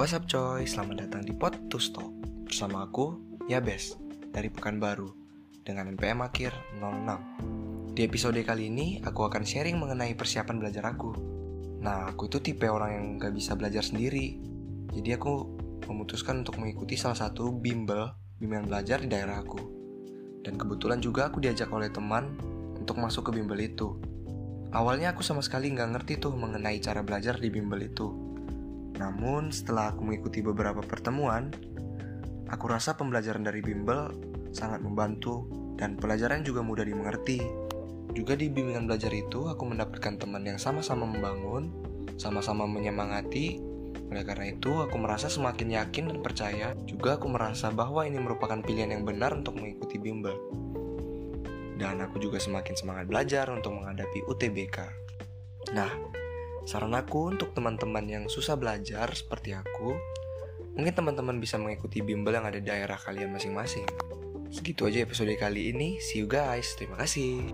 What's up coy, selamat datang di Pot to Stop Bersama aku, Yabes, dari Pekanbaru Dengan NPM akhir 06 Di episode kali ini, aku akan sharing mengenai persiapan belajar aku. Nah, aku itu tipe orang yang gak bisa belajar sendiri. Jadi aku memutuskan untuk mengikuti salah satu bimbel Bimbingan belajar di daerah aku. Dan kebetulan juga aku diajak oleh teman untuk masuk ke bimbel itu. Awalnya aku sama sekali nggak ngerti tuh mengenai cara belajar di bimbel itu. Namun setelah aku mengikuti beberapa pertemuan, aku rasa pembelajaran dari bimbel sangat membantu dan pelajaran juga mudah dimengerti. Juga di bimbingan belajar itu aku mendapatkan teman yang sama-sama membangun, sama-sama menyemangati. Oleh karena itu, aku merasa semakin yakin dan percaya. Juga aku merasa bahwa ini merupakan pilihan yang benar untuk mengikuti bimbel dan aku juga semakin semangat belajar untuk menghadapi UTBK. Nah, saran aku untuk teman-teman yang susah belajar seperti aku, mungkin teman-teman bisa mengikuti bimbel yang ada di daerah kalian masing-masing. Segitu aja episode kali ini. See you guys. Terima kasih.